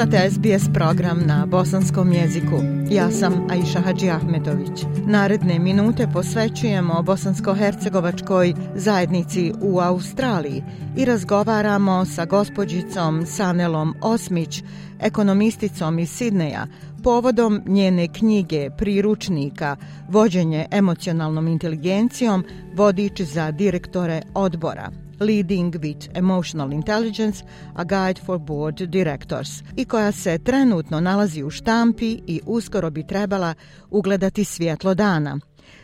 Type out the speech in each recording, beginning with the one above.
Slušate SBS program na bosanskom jeziku. Ja sam Aisha Hadži Ahmetović. Naredne minute posvećujemo bosansko-hercegovačkoj zajednici u Australiji i razgovaramo sa gospođicom Sanelom Osmić, ekonomisticom iz Sidneja, povodom njene knjige priručnika Vođenje emocionalnom inteligencijom, vodič za direktore odbora. Leading with Emotional Intelligence, a Guide for Board Directors, i koja se trenutno nalazi u štampi i uskoro bi trebala ugledati svjetlo dana.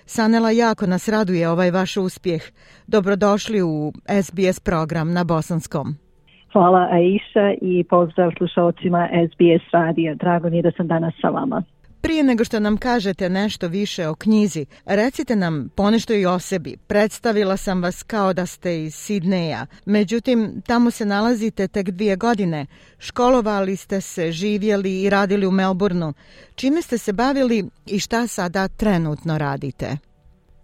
Sanela, jako nas raduje ovaj vaš uspjeh. Dobrodošli u SBS program na Bosanskom. Hvala Aisha i pozdrav slušalcima SBS radija. Drago mi je da sam danas sa vama. Prije nego što nam kažete nešto više o knjizi, recite nam ponešto i o sebi. Predstavila sam vas kao da ste iz Sidneja, međutim, tamo se nalazite tek dvije godine. Školovali ste se, živjeli i radili u Melbourneu. Čime ste se bavili i šta sada trenutno radite?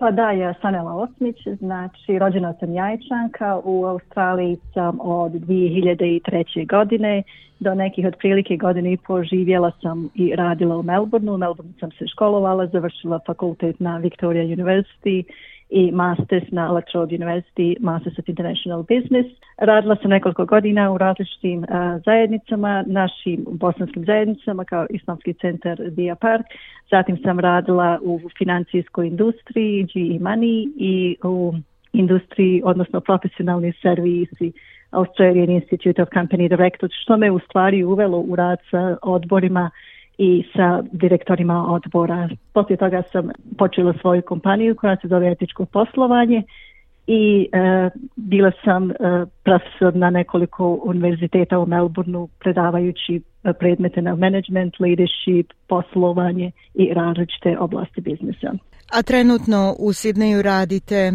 Pa da, ja Sanela Osmić, znači rođena sam jajčanka, u Australiji sam od 2003. godine, do nekih otprilike godine i po živjela sam i radila u Melbourneu, u Melbourneu sam se školovala, završila fakultet na Victoria University i Masters na Electrode University, Masters of International Business. Radila sam nekoliko godina u različitim uh, zajednicama, našim bosanskim zajednicama kao Islamski centar Dia Park. Zatim sam radila u financijskoj industriji, GE Money i u industriji, odnosno profesionalni servisi Australian Institute of Company Directors, što me u stvari uvelo u rad sa odborima i sa direktorima odbora. Poslije toga sam počela svoju kompaniju koja se zove etičko poslovanje i e, bila sam e, profesor na nekoliko univerziteta u Melbourneu predavajući e, predmete na management, leadership, poslovanje i različite oblasti biznisa. A trenutno u Sidneju radite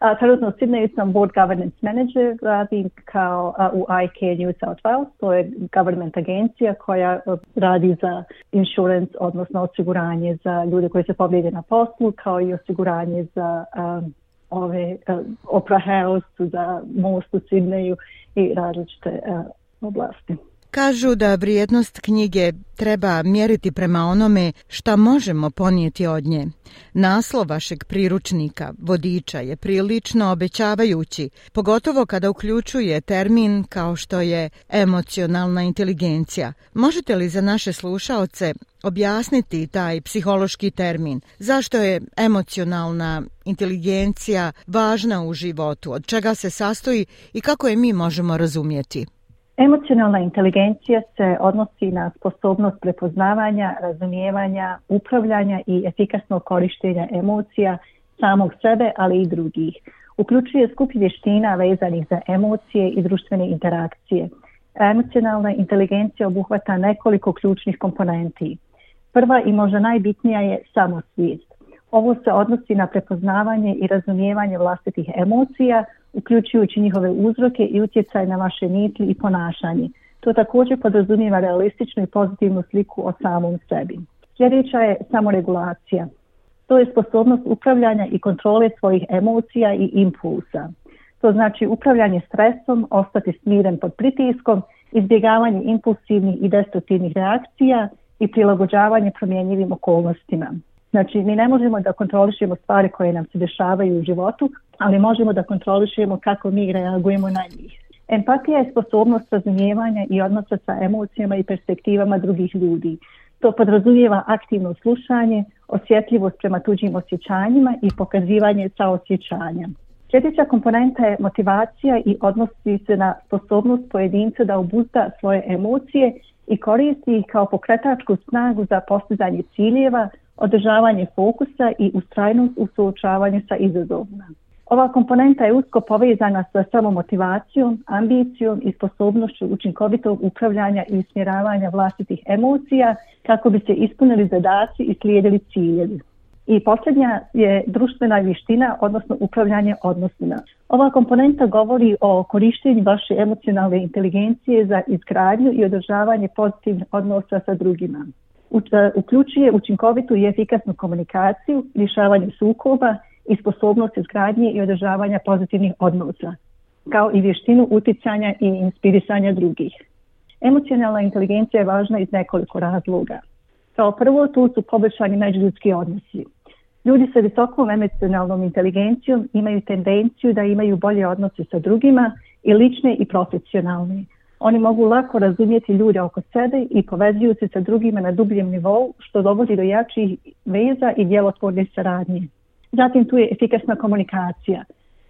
Uh, trenutno u Sydney sam board governance manager, radim kao uh, u IK New South Wales, to je government agencija koja uh, radi za insurance, odnosno osiguranje za ljude koji se povrijede na poslu, kao i osiguranje za um, ove uh, Opera House, za most u Sydneyu i različite uh, oblasti. Kažu da vrijednost knjige treba mjeriti prema onome šta možemo ponijeti od nje. Naslov vašeg priručnika, vodiča, je prilično obećavajući, pogotovo kada uključuje termin kao što je emocionalna inteligencija. Možete li za naše slušaoce objasniti taj psihološki termin? Zašto je emocionalna inteligencija važna u životu? Od čega se sastoji i kako je mi možemo razumjeti? Emocionalna inteligencija se odnosi na sposobnost prepoznavanja, razumijevanja, upravljanja i efikasnog korištenja emocija samog sebe, ali i drugih. Uključuje skup vještina vezanih za emocije i društvene interakcije. Emocionalna inteligencija obuhvata nekoliko ključnih komponenti. Prva i možda najbitnija je samosvijest. Ovo se odnosi na prepoznavanje i razumijevanje vlastitih emocija, uključujući njihove uzroke i utjecaj na vaše misli i ponašanje. To također podrazumijeva realističnu i pozitivnu sliku o samom sebi. Sljedeća je samoregulacija. To je sposobnost upravljanja i kontrole svojih emocija i impulsa. To znači upravljanje stresom, ostati smiren pod pritiskom, izbjegavanje impulsivnih i destruktivnih reakcija i prilagođavanje promjenjivim okolnostima. Znači, mi ne možemo da kontrolišemo stvari koje nam se dešavaju u životu, ali možemo da kontrolišemo kako mi reagujemo na njih. Empatija je sposobnost razumijevanja i odnosa sa emocijama i perspektivama drugih ljudi. To podrazumijeva aktivno slušanje, osjetljivost prema tuđim osjećanjima i pokazivanje saosjećanja. Sljedeća komponenta je motivacija i odnosi se na sposobnost pojedinca da obuzda svoje emocije i koristi ih kao pokretačku snagu za postizanje ciljeva, održavanje fokusa i ustrajnost u suočavanju sa izazovima. Ova komponenta je usko povezana sa samomotivacijom, ambicijom i sposobnošću učinkovitog upravljanja i usmjeravanja vlastitih emocija kako bi se ispunili zadaci i slijedili ciljevi. I posljednja je društvena vještina, odnosno upravljanje odnosima. Ova komponenta govori o korištenju vaše emocionalne inteligencije za izgradnju i održavanje pozitivnih odnosa sa drugima. E, uključuje učinkovitu i efikasnu komunikaciju, rješavanje sukoba i sposobnost izgradnje i održavanja pozitivnih odnosa, kao i vještinu uticanja i inspirisanja drugih. Emocionalna inteligencija je važna iz nekoliko razloga. Kao prvo, tu su poboljšani međuljudski odnosi. Ljudi sa visokom emocionalnom inteligencijom imaju tendenciju da imaju bolje odnose sa drugima i lične i profesionalne. Oni mogu lako razumjeti ljude oko sebe i povezuju se sa drugima na dubljem nivou, što dovodi do jačih veza i djelotvorne saradnje. Zatim tu je efikasna komunikacija.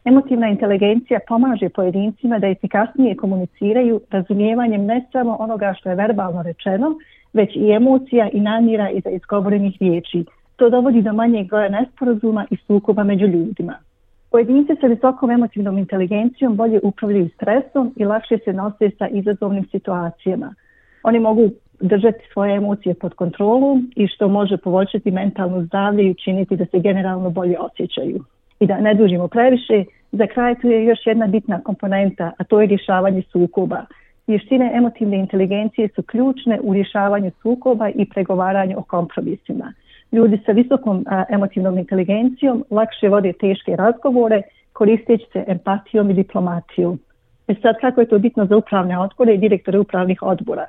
Emotivna inteligencija pomaže pojedincima da efikasnije komuniciraju razumijevanjem ne samo onoga što je verbalno rečeno, već i emocija i namira iza izgovorenih riječi. To dovodi do manjeg broja nesporazuma i sukoba među ljudima. Pojedinci sa visokom emotivnom inteligencijom bolje upravljaju stresom i lakše se nose sa izazovnim situacijama. Oni mogu držati svoje emocije pod kontrolom i što može povoljšati mentalno zdravlje i učiniti da se generalno bolje osjećaju. I da ne dužimo previše, za kraj tu je još jedna bitna komponenta, a to je rješavanje sukoba. Vještine emotivne inteligencije su ključne u rješavanju sukoba i pregovaranju o kompromisima. Ljudi sa visokom a, emotivnom inteligencijom lakše vode teške razgovore koristeći se empatijom i diplomatijom. E sad, kako je to bitno za upravne odbore i direktore upravnih odbora?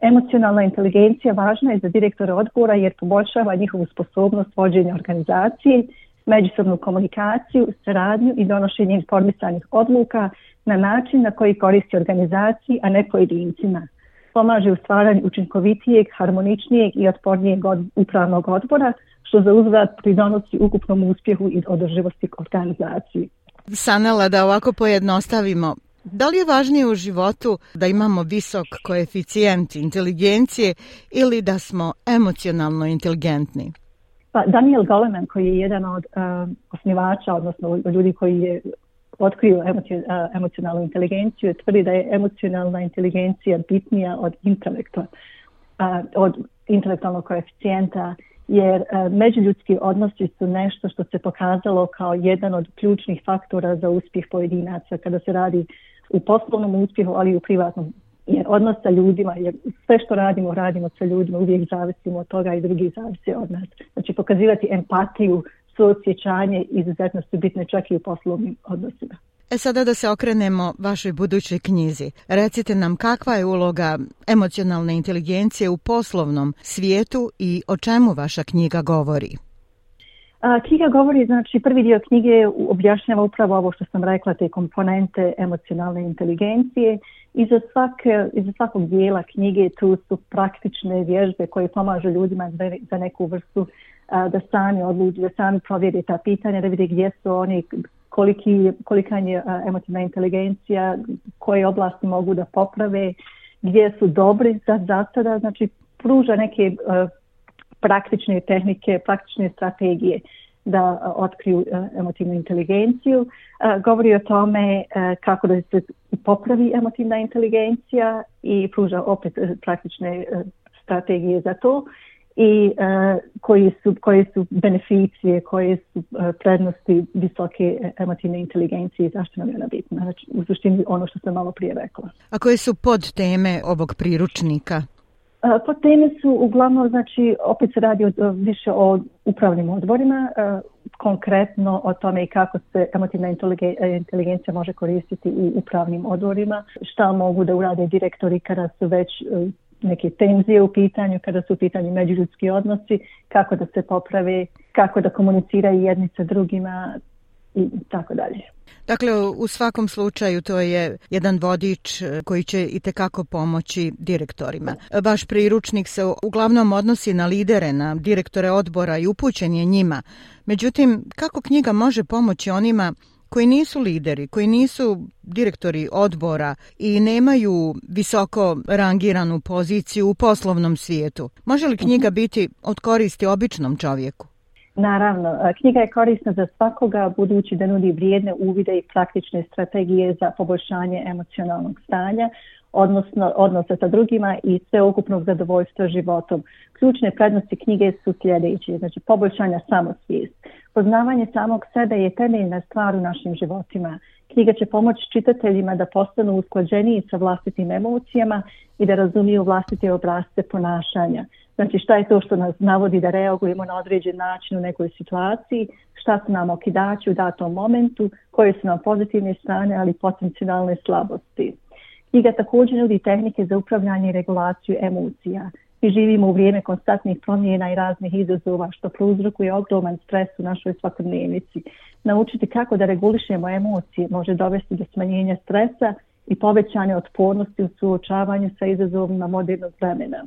Emocionalna inteligencija važna je za direktore odbora jer poboljšava njihovu sposobnost vođenja organizacije, međusobnu komunikaciju, saradnju i donošenje informisanih odluka na način na koji koristi organizaciji, a ne pojedincima. Pomaže u stvaranju učinkovitijeg, harmoničnijeg i otpornijeg od, upravnog odbora, što za uzvrat pridonosi ukupnom uspjehu i održivosti organizaciji. Sanela, da ovako pojednostavimo, Da li je važnije u životu da imamo visok koeficijent inteligencije ili da smo emocionalno inteligentni? Pa Daniel Goleman, koji je jedan od uh, osnivača, odnosno ljudi koji je otkrio emocion, emocionalnu inteligenciju, tvrdi da je emocionalna inteligencija bitnija od intelekta, od intelektualnog koeficijenta, jer uh, međuljudski odnosi su nešto što se pokazalo kao jedan od ključnih faktora za uspjeh pojedinaca kada se radi u poslovnom uspjehu, ali i u privatnom jer odnos sa ljudima, jer sve što radimo, radimo sa ljudima, uvijek zavisimo od toga i drugi zavisi od nas. Znači pokazivati empatiju, suosjećanje izuzetno su bitne čak i u poslovnim odnosima. E sada da se okrenemo vašoj budućoj knjizi. Recite nam kakva je uloga emocionalne inteligencije u poslovnom svijetu i o čemu vaša knjiga govori? A, knjiga govori, znači prvi dio knjige objašnjava upravo ovo što sam rekla, te komponente emocionalne inteligencije. Iza, svake, iza svakog dijela knjige tu su praktične vježbe koje pomažu ljudima za neku vrstu da sami odluči, da sami provjeri ta pitanja, da vide gdje su oni, koliki, kolika je emotivna inteligencija, koje oblasti mogu da poprave, gdje su dobri za zasada, znači pruža neke praktične tehnike, praktične strategije da otkriju emotivnu inteligenciju. Govori o tome kako da se popravi emotivna inteligencija i pruža opet praktične strategije za to i koji su, koje su beneficije, koje su prednosti visoke emotivne inteligencije i zašto nam je ona bitna. Znači, u suštini ono što sam malo prije rekla. A koje su pod teme ovog priručnika? Po teme su uglavnom, znači, opet se radi o, više o upravnim odborima, konkretno o tome i kako se emotivna inteligencija može koristiti u upravnim odborima, šta mogu da urade direktori kada su već neke tenzije u pitanju, kada su u pitanju međuljudski odnosi, kako da se poprave, kako da komuniciraju jedni sa drugima i tako dalje. Dakle, u svakom slučaju to je jedan vodič e, koji će i tekako pomoći direktorima. E, vaš priručnik se uglavnom odnosi na lidere, na direktore odbora i upućen je njima. Međutim, kako knjiga može pomoći onima koji nisu lideri, koji nisu direktori odbora i nemaju visoko rangiranu poziciju u poslovnom svijetu? Može li knjiga biti od koristi običnom čovjeku? Naravno, knjiga je korisna za svakoga budući da nudi vrijedne uvide i praktične strategije za poboljšanje emocionalnog stanja odnosno, odnose sa drugima i sveukupnog zadovoljstva životom. Ključne prednosti knjige su sljedeće, znači poboljšanja samosvijest. Poznavanje samog sebe je temeljna stvar u našim životima. Knjiga će pomoći čitateljima da postanu usklađeniji sa vlastitim emocijama i da razumiju vlastite obrazce ponašanja. Znači šta je to što nas navodi da reagujemo na određen način u nekoj situaciji, šta su nam okidači u datom momentu, koje su nam pozitivne strane, ali potencijalne slabosti. Knjiga također nudi tehnike za upravljanje i regulaciju emocija. Mi živimo u vrijeme konstantnih promjena i raznih izazova što prouzrokuje ogroman stres u našoj svakodnevnici. Naučiti kako da regulišemo emocije može dovesti do smanjenja stresa i povećanje otpornosti u suočavanju sa izazovima modernog vremena.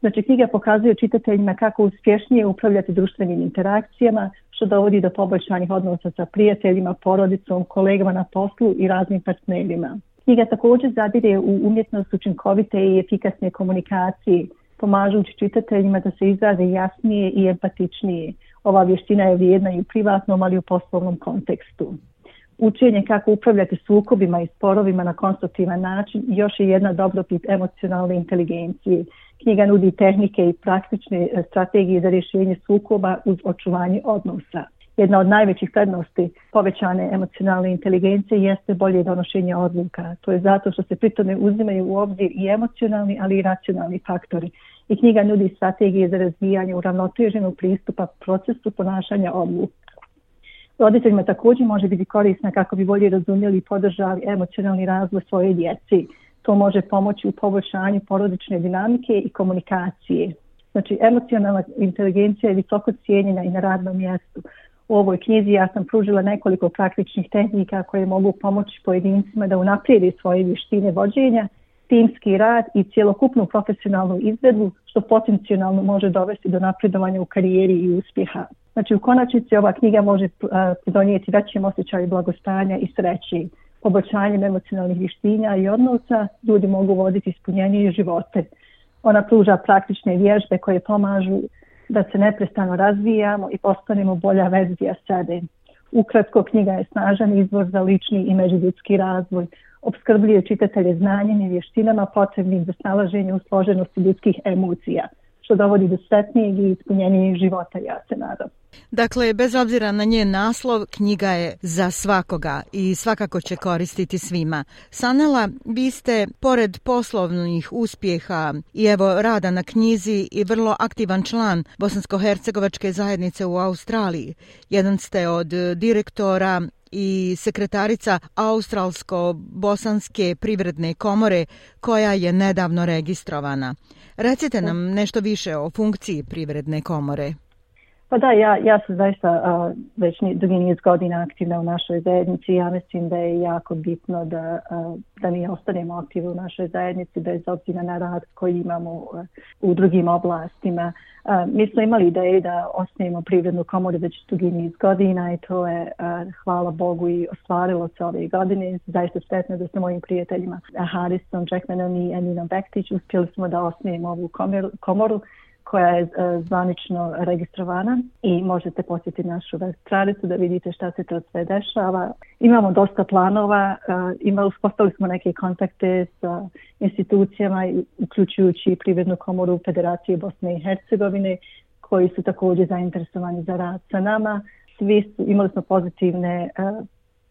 Znači, knjiga pokazuje čitateljima kako uspješnije upravljati društvenim interakcijama, što dovodi do poboljšanih odnosa sa prijateljima, porodicom, kolegama na poslu i raznim partnerima. Knjiga također zadire u umjetnost učinkovite i efikasne komunikacije, pomažući čitateljima da se izraze jasnije i empatičnije. Ova vještina je vrijedna i u privatnom, ali i u poslovnom kontekstu. Učenje kako upravljati sukobima i sporovima na konstruktivan način još je jedna dobrobit emocionalne inteligencije. Knjiga nudi tehnike i praktične e, strategije za rješenje sukoba uz očuvanje odnosa jedna od najvećih prednosti povećane emocionalne inteligencije jeste bolje donošenje odluka. To je zato što se pritome uzimaju u obzir i emocionalni, ali i racionalni faktori. I knjiga nudi strategije za razvijanje uravnoteženog pristupa procesu ponašanja odluka. Roditeljima također može biti korisna kako bi bolje razumjeli i podržali emocionalni razvoj svoje djeci. To može pomoći u poboljšanju porodične dinamike i komunikacije. Znači, emocionalna inteligencija je visoko cijenjena i na radnom mjestu u ovoj knjizi ja sam pružila nekoliko praktičnih tehnika koje mogu pomoći pojedincima da unaprijedi svoje vještine vođenja, timski rad i cjelokupnu profesionalnu izvedbu što potencijalno može dovesti do napredovanja u karijeri i uspjeha. Znači u konačnici ova knjiga može eh, donijeti većem osjećaju blagostanja i sreći. Poboljšanjem emocionalnih vištinja i odnosa ljudi mogu voditi ispunjenje živote. Ona pruža praktične vježbe koje pomažu da se neprestano razvijamo i postanemo bolja verzija sebe. Ukratko, knjiga je snažan izvor za lični i međuljudski razvoj. Obskrbljuje čitatelje znanjem i vještinama potrebnim za snalaženje u složenosti ljudskih emocija – što dovodi do sretnijeg i ispunjenijeg života, ja se nadam. Dakle, bez obzira na njen naslov, knjiga je za svakoga i svakako će koristiti svima. Sanela, vi ste, pored poslovnih uspjeha i evo rada na knjizi i vrlo aktivan član Bosansko-Hercegovačke zajednice u Australiji. Jedan ste od direktora i sekretarica Australsko-Bosanske privredne komore koja je nedavno registrovana. Recite nam nešto više o funkciji privredne komore. Pa da, ja, ja sam zaista a, već dugi niz godina aktivna u našoj zajednici. Ja mislim da je jako bitno da, a, da mi ostanemo aktivni u našoj zajednici bez obzira na rad koji imamo uh, u drugim oblastima. A, mi smo imali ideje da osnijemo privrednu komoru već dugi niz godina i to je, a, hvala Bogu, i ostvarilo se ove godine. Zaista sretno da sa mojim prijateljima Harisom, Jackmanom i Eninom Bektić uspjeli smo da osnijemo ovu komoru. komoru koja je e, zvanično registrovana i možete posjetiti našu web stranicu da vidite šta se to sve dešava. Imamo dosta planova, e, ima, uspostavili smo neke kontakte sa institucijama, uključujući i Privrednu komoru Federacije Bosne i Hercegovine, koji su također zainteresovani za rad sa nama. Svi su, imali smo pozitivne e,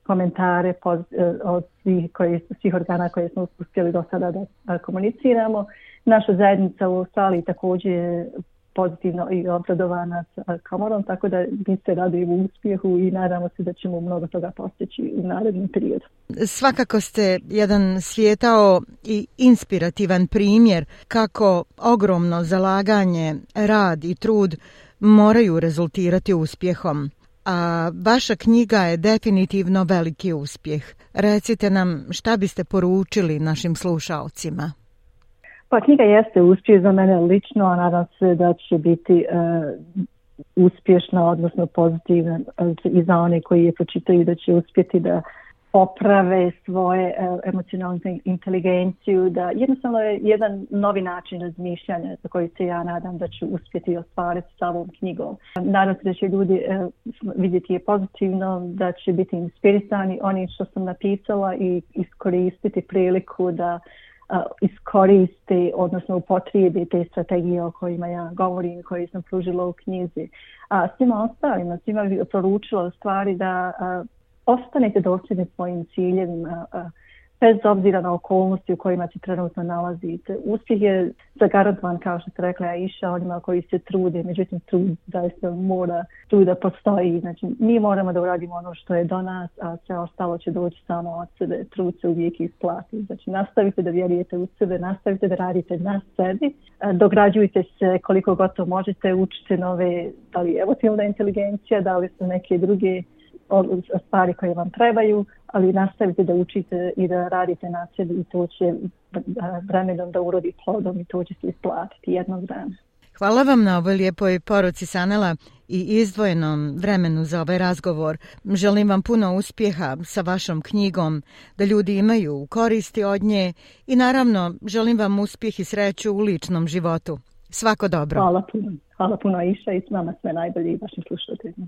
komentare poz, e, od svih, koji, svih organa koje smo uspjeli do sada da da komuniciramo naša zajednica u Australiji također je pozitivno i obradovana s komorom, tako da mi se radujemo u uspjehu i nadamo se da ćemo mnogo toga postići u narednom periodu. Svakako ste jedan svijetao i inspirativan primjer kako ogromno zalaganje, rad i trud moraju rezultirati uspjehom. A vaša knjiga je definitivno veliki uspjeh. Recite nam šta biste poručili našim slušalcima. Pa knjiga jeste uspjeh za mene lično, a nadam se da će biti uh, uspješna, odnosno pozitivna e, i za one koji je pročitaju da će uspjeti da poprave svoje e, emocionalnu inteligenciju, da jednostavno je jedan novi način razmišljanja za koji se ja nadam da ću uspjeti ostvariti sa ovom knjigom. Nadam se da će ljudi e, vidjeti je pozitivno, da će biti inspirisani oni što sam napisala i iskoristiti priliku da e, iskoriste, odnosno upotrijebe te strategije o kojima ja govorim, koje sam pružila u knjizi. A svima ostalima, svima bi proručila stvari da a, ostanete dosljedni svojim ciljevima, bez obzira na okolnosti u kojima se trenutno nalazite. Uspjeh je zagarantovan, kao što ste rekla, ja iša onima koji se trude, međutim trud zaista mora trud da postoji. Znači, mi moramo da uradimo ono što je do nas, a sve ostalo će doći samo od sebe. Trud se uvijek isplati. Znači, nastavite da vjerujete u sebe, nastavite da radite na sebi, dograđujte se koliko god to možete, učite nove, da li emotivna inteligencija, da li su neke druge stvari koje vam trebaju, ali nastavite da učite i da radite na sebi i to će vremenom da urodi plodom i to će se isplatiti jednog dana. Hvala vam na ovoj lijepoj poroci Sanela i izdvojenom vremenu za ovaj razgovor. Želim vam puno uspjeha sa vašom knjigom, da ljudi imaju koristi od nje i naravno želim vam uspjeh i sreću u ličnom životu. Svako dobro. Hvala puno. Hvala puno Iša i s vama sve najbolje i vašim slušateljima.